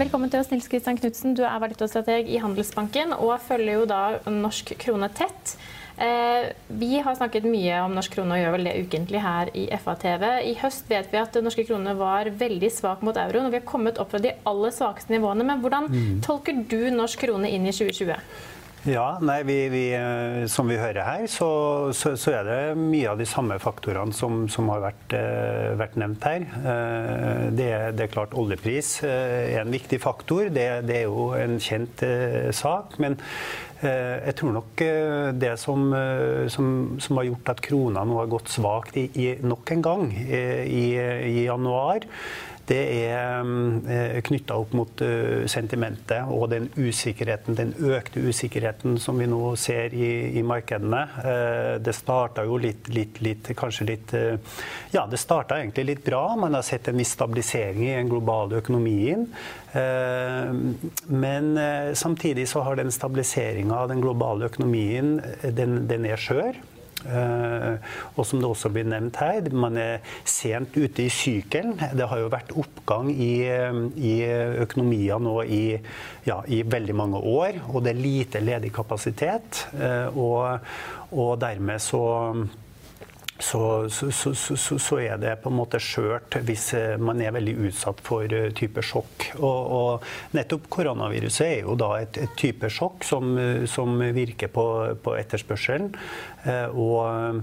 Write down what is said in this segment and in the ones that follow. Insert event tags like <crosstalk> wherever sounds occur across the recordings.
Velkommen til oss, Nils Kristian Knutsen. Du er valutastrateg i Handelsbanken og følger jo da norsk krone tett. Eh, vi har snakket mye om norsk krone og gjør vel det ukentlig her i FA-TV. I høst vet vi at norske krone var veldig svak mot euroen, og vi har kommet opp fra de aller svakeste nivåene. Men hvordan tolker du norsk krone inn i 2020? Ja, nei, vi, vi, eh, Som vi hører her, så, så, så, er det mye av de samme faktorene som, som har vært, eh, vært, nevnt her. Eh, det, det, er klart oljepris er en viktig faktor. Det, det er jo en kjent sak. Men jeg tror nok det som, som, som, har gjort at krona nå har gått svakt i, i nok en gang i, i januar, det er eh, knytta opp mot eh, sentimentet og den usikkerheten, den økte usikkerheten som vi nå ser i, i markedene. Eh, det starta jo litt, litt, litt, kanskje litt Ja, det starta egentlig litt bra. Man har sett en viss stabilisering i den globale økonomien. Men samtidig så har den stabiliseringa av den globale økonomien, den, den er skjør. Uh, og som det også blir nevnt her, man er sent ute i sykelen. Det har jo vært oppgang i, eh, i økonomier nå i, ja, i, veldig mange år, og det er lite ledig kapasitet. Uh, og, og dermed så så, så, så, så, er det på en måte skjørt hvis eh, man er veldig utsatt for eh, type sjokk. Og, og nettopp koronaviruset er jo da et, et type sjokk som, eh, som virker på, på etterspørselen. Og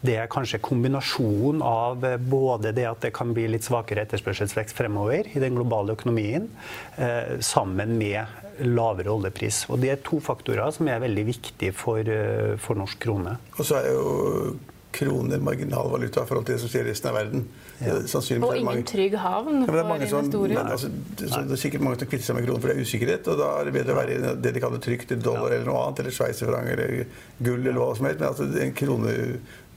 det er kanskje kombinasjonen av både det at det kan bli litt svakere etterspørselsvekst fremover i den globale økonomien, sammen med lavere oljepris. Og Det er to faktorer som er veldig viktige for, for norsk krone. Og så er jo kroner marginalvaluta i forhold til det som skjer i resten av verden. Ja. Og ingen mange... trygg havn ja, for investorer. Altså, det, det, er sikkert mange som kvitter seg med kroner for det er usikkerhet. Og da er det bedre å være i det de kaller trygt dollar eller noe annet, eller sveitserfranc eller gull eller hva som helst. Men altså, en krone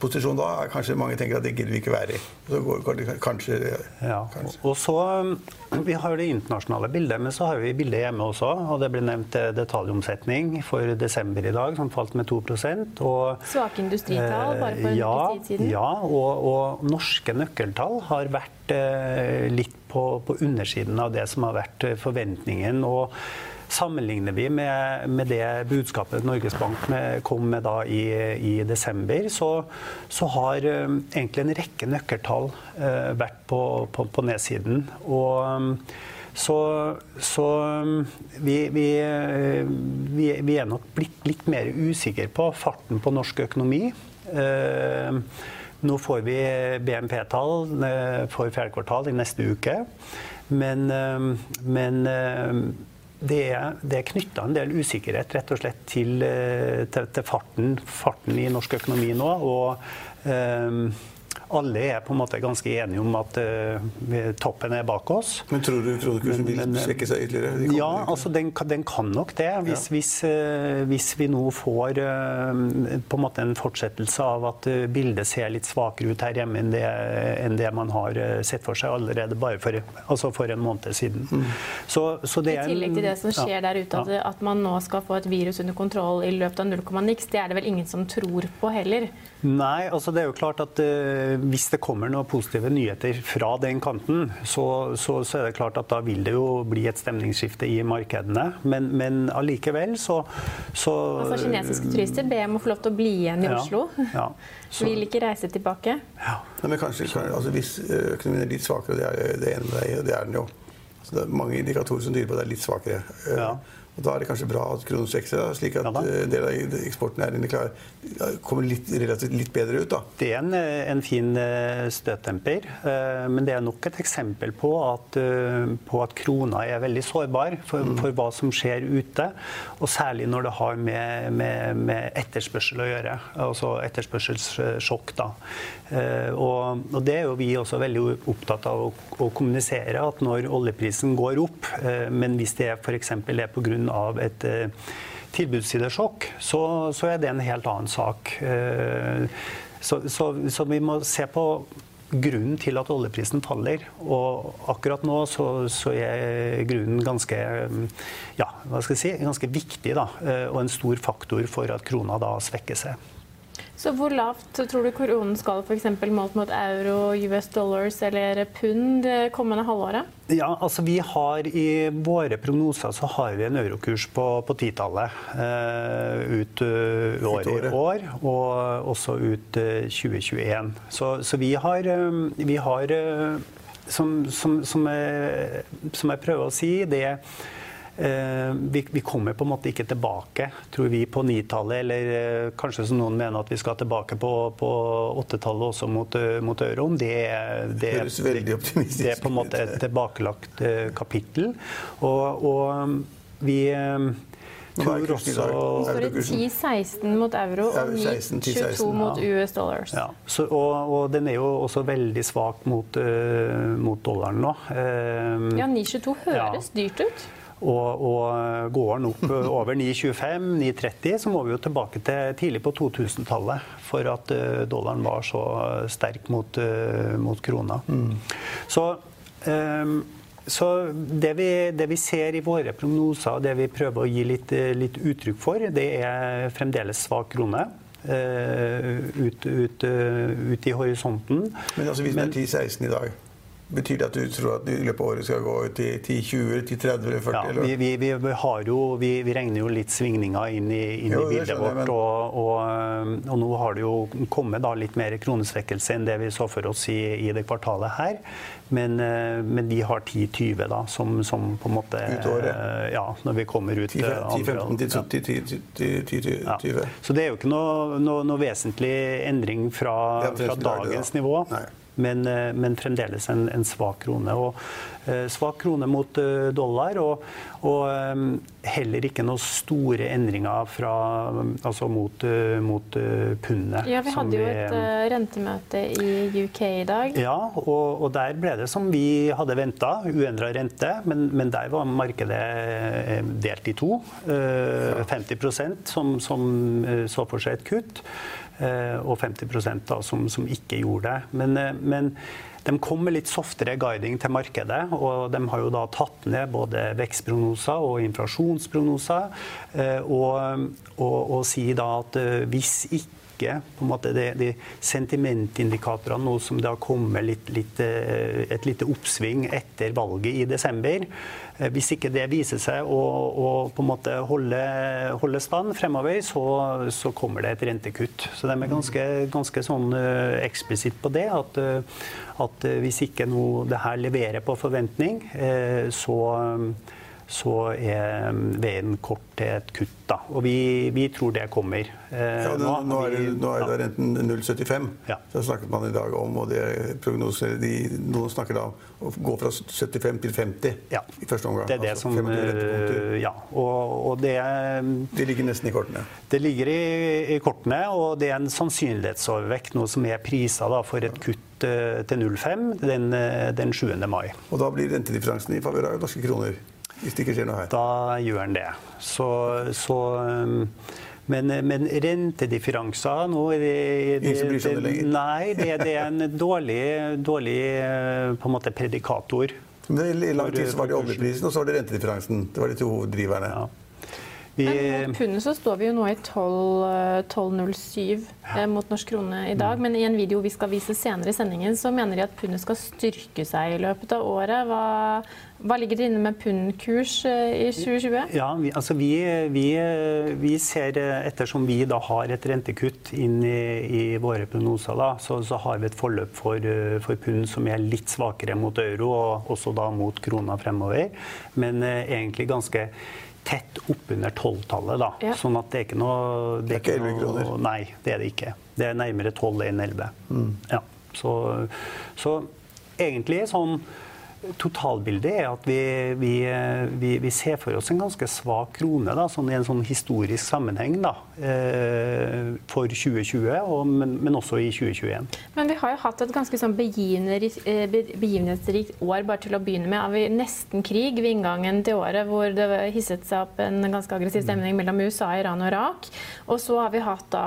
posisjon da er kanskje mange tenker at det gidder vi ikke være i. Så går det kanskje, ja. kanskje. Og så, um, Vi har det internasjonale bildet, men så har vi bildet hjemme også. og Det ble nevnt eh, detaljomsetning for desember i dag, som falt med 2 og, Svake industritall bare for en ja, tid siden? Ja, og, og, norske nøkkeltall har vært eh, litt på, på undersiden av det som har vært eh, forventningen. og Sammenligner vi med, med det budskapet Norges Bank med, kom med da i, i desember, så, så, har um, egentlig en rekke nøkkeltall uh, vært på, på, på, nedsiden. Og um, så, så um, vi, vi, vi, vi, er nok blitt litt mer usikre på farten på norsk økonomi. Uh, nå får vi BNP-tall for fjerde kvartal i neste uke. Men, men det er, det er knytta en del usikkerhet rett og slett til, eh, til, til farten, farten, i norsk økonomi nå. og um, alle er på en måte ganske enige om at uh, toppen er bak oss. Men tror du kronekursen vil svekke seg ytterligere? Ja, altså den, den, kan nok det. Hvis, ja. hvis, uh, hvis vi nå får uh, på en måte en fortsettelse av at bildet ser litt svakere ut her hjemme enn det, enn det man har sett for seg allerede bare for, altså for en måned siden. Mm. Så, så I tillegg til det som skjer ja, der ute, at, at, man nå skal få et virus under kontroll i løpet av 0, niks, det er det vel ingen som tror på heller? Nei, altså det er jo klart at hvis det kommer noen positive nyheter fra den kanten, så, så, så, er det klart at da vil det jo bli et stemningsskifte i markedene. Men, men allikevel så, så Altså Kinesiske turister ber om å få lov til å bli igjen i ja, Oslo. Ja, <laughs> vil ikke reise tilbake. Ja. Nei, men kanskje, altså, Hvis økonomien er litt svakere, og det er det ene med deg, og det er den jo Altså, Det er mange indikatorer som tyder på at det er litt svakere. Ja. Og Da er det kanskje bra at kronen svekker seg, slik at ja, en del av eksporten er klar, kommer litt, relativt litt bedre ut. da. Det er en, en fin eh, støttemper, eh, men det er nok et eksempel på at, eh, på at krona er veldig sårbar for, mm. for, hva som skjer ute. Og særlig når det har med, med, med etterspørsel å gjøre. Altså etterspørselssjokk. da. Og, og, det er jo vi også veldig opptatt av å, å kommunisere, at når oljeprisen går opp, men hvis det f.eks. er pga av et eh, tilbudssidesjokk, så, så, er det en helt annen sak. Eh, så, så, så, vi må se på grunnen til at oljeprisen faller. Og akkurat nå så, så er grunnen ganske, ja, si, ganske viktig, da, eh, og en stor faktor for at krona da svekker seg. Så hvor lavt tror du koronen skal f.eks. målt mot euro, US dollars eller pund det kommende halvåret? Ja, altså vi har I våre prognoser så har vi en eurokurs på, på titallet uh, ut uh, året i år, og også ut uh, 2021. Så, så, vi har, um, vi har som, som, som, jeg, som jeg prøver å si, det er Eh, vi, vi, kommer på en måte ikke tilbake, tror vi, på nitallet. Eller eh, kanskje som noen mener at vi skal tilbake på, på åttetallet også mot, eh, mot euroen. Det, det, det, det, er på en måte et tilbakelagt kapittel. Og, og vi tror også Så står 10-16 mot euro og 22 mot US dollars. Ja. Så, og, og, den er jo også veldig svak mot, uh, mot dollaren nå. Uh, ja, 9,22 høres ja. dyrt ut. Og, og går den opp over 9,25-9,30, så må vi jo tilbake til tidlig på 2000-tallet for at uh, dollaren var så sterk mot, mot krona. Mm. Så, um, så det, vi, det, vi, ser i våre prognoser, det vi prøver å gi litt, litt uttrykk for, det er fremdeles svak krone. Ut, ut, ut, i horisonten. Men altså hvis det er 10-16 i dag? Betyr det at du tror at i løpet av året skal gå til 10-20, til 30 eller 40? Ja, vi, vi, vi, jo, vi, regner jo litt svingninger inn i, inn jo, i bildet vårt. Men... Og, og, og, nå har det jo kommet litt mer kronesvekkelse enn det vi så for oss i, i det kvartalet her. Men, eh, men de har 10-20 da, som, som, på en måte Ut året? Ja, når vi kommer ut 10-15 til 10-20? Ja. Så det er jo ikke noe, noe, noe vesentlig endring fra, fra dagens nivå. Nei men, eh, men fremdeles en, en, svak krone. Og eh, svak krone mot eh, dollar, og, og eh, heller ikke noen store endringer fra, altså mot, eh, mot eh, pundet. Ja, Vi hadde jo et rentemøte i UK i dag. Ja, og, og der ble det som vi hadde venta, uendra rente. Men, men, der var markedet delt i to. 50% som, som så for seg et kutt. Eh, og 50 da, som, som, ikke gjorde det. Men, eh, men, de kom med litt softere guiding til markedet, og de har jo da tatt ned både vekstprognoser og inflasjonsprognoser, eh, og, og, og sier da at hvis ikke på en måte de, de sentimentindikatorene nå som det har kommet litt, litt, et lite oppsving etter valget i desember, Eh, hvis ikke det viser seg å, å på en måte holde, holde stand fremover, så, så, kommer det et rentekutt. Så de er ganske, ganske sånn uh, eksplisitt på det. At, at hvis ikke noe det her leverer på forventning, så så er veien kort til et kutt. Da. Og vi, vi tror det kommer. Eh, ja, nå, nå, er, nå er det renten 0,75. Ja. Så snakket man i dag om, og det prognoser de, Noen snakker da om å gå fra 75 til 50 ja. i første omgang. Det er det altså, som eh, Ja. Og, og det Det ligger nesten i kortene? Det ligger i, i kortene, og det er en sannsynlighetsovervekt nå som er prisa for et kutt eh, til 0,5 den, den 7. mai. Og da blir rentedifferansen i favør av norske kroner? Hvis det ikke skjer noe her? Da gjør den det. Så, så um, men, men rentedifferanser nå er det, det, Ingen som bryr seg om det lenger? Nei, det, det, er en <laughs> dårlig, dårlig uh, på en måte predikator. Men I lang tid så var det oljeprisen og så var det rentedifferansen. Det var de to hoveddriverne. Ja. Vi, Men mot pundet så står vi jo nå i 12, 12,07 eh, mot norsk krone i dag. Men i en video vi skal vise senere i sendingen, så mener de at pundet skal styrke seg i løpet av året. Hva, hva ligger det inne med pundkurs eh, i 2020? ja, vi, altså vi, vi, vi ser, eh, ettersom vi da har et rentekutt inn i, i våre prognoser, da, så, så, har vi et forløp for, eh, for pund som er litt svakere mot euro, og også da mot krona fremover. Men eh, egentlig ganske tett oppunder tolvtallet. da. Ja. Sånn at det er ikke noe Det er ikke 11-kroner? Nei, det er det ikke. Det er nærmere 12 enn 11. Mm. Ja. Så, så egentlig sånn Totalbildet er at vi, vi, vi, vi ser for oss en ganske svak krone da, sånn i en sånn historisk sammenheng da, eh, for 2020, og, men, men også i 2021. Men vi har jo hatt et ganske sånn eh, be- begivenhetsrikt år bare til å begynne med. Har vi nesten krig ved inngangen til året, hvor det hisset seg opp en ganske aggressiv stemning mellom USA, Iran og Irak. Og så har vi hatt da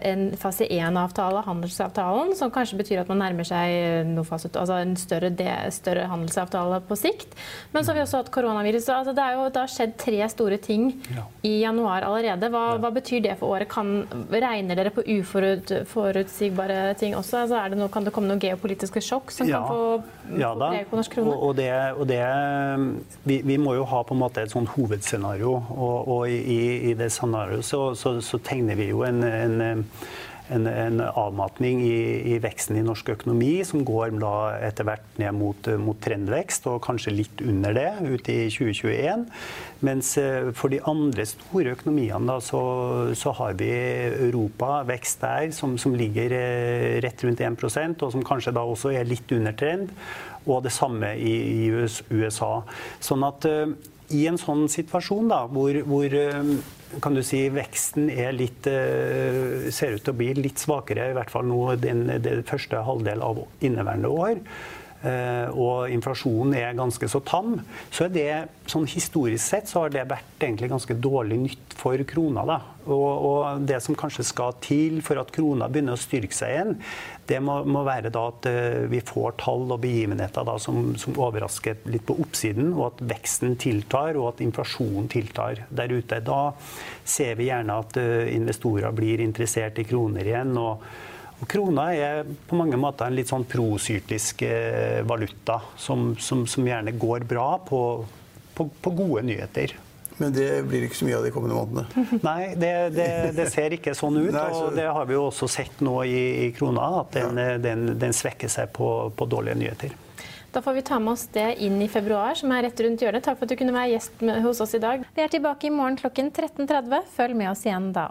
en fase 1-avtale, handelsavtalen, som kanskje betyr at man nærmer seg altså en større, større handelsavtale på sikt. Men så har vi også hatt koronavirus. Altså det, jo, det har skjedd tre store ting Ja. i januar allerede. Hva, hva betyr det for året? Kan, regner dere på uforutsigbare ting også? Altså er det noe, kan det komme noen geopolitiske sjokk som kan få, ja få da. preg på norsk krone? Og, og det, og det vi, vi må jo ha på en måte et sånt hovedscenario, og, og i, i det scenarioet så, så, så tegner vi jo en, en en, en avmatning i, i veksten i norsk økonomi, som går etter hvert ned mot, mot trendvekst, og kanskje litt under det ut i 2021. Mens eh, for de andre store økonomiene da, så, så har vi Europa, vekst der, som, som ligger eh, rett rundt 1% og som kanskje da også er litt under trend. Og det samme i, i USA. Sånn at eh, i en sånn situasjon da, hvor, hvor kan du si veksten litt, eh, ser ut til å bli litt svakere, i hvert fall nå den, den første halvdel av inneværende år, og inflasjonen er ganske så tam, så er det sånn historisk sett så har det vært egentlig ganske dårlig nytt for krona. da. Og, og det som kanskje skal til for at krona begynner å styrke seg igjen, det må, må være da at eh, vi får tall og begivenheter da, som, som overrasker litt på oppsiden, og at veksten tiltar og at inflasjonen tiltar der ute. Da ser vi gjerne at eh, investorer blir interessert i kroner igjen. og Krona er på mange måter en litt sånn prosyklisk eh, valuta, som, som, som gjerne går bra på, på, på gode nyheter. Men det blir ikke så mye av de kommende månedene. <laughs> Nei, det, det, det ser ikke sånn ut. Nei, så- Og det har vi jo også sett nå i, i krona, at den, den, den svekker seg på, på dårlige nyheter. Da får vi ta med oss det inn i februar, som er rett rundt hjørnet. Takk for at du kunne være gjest med, hos oss i dag. Vi er tilbake i morgen klokken 13.30. Følg med oss igjen da.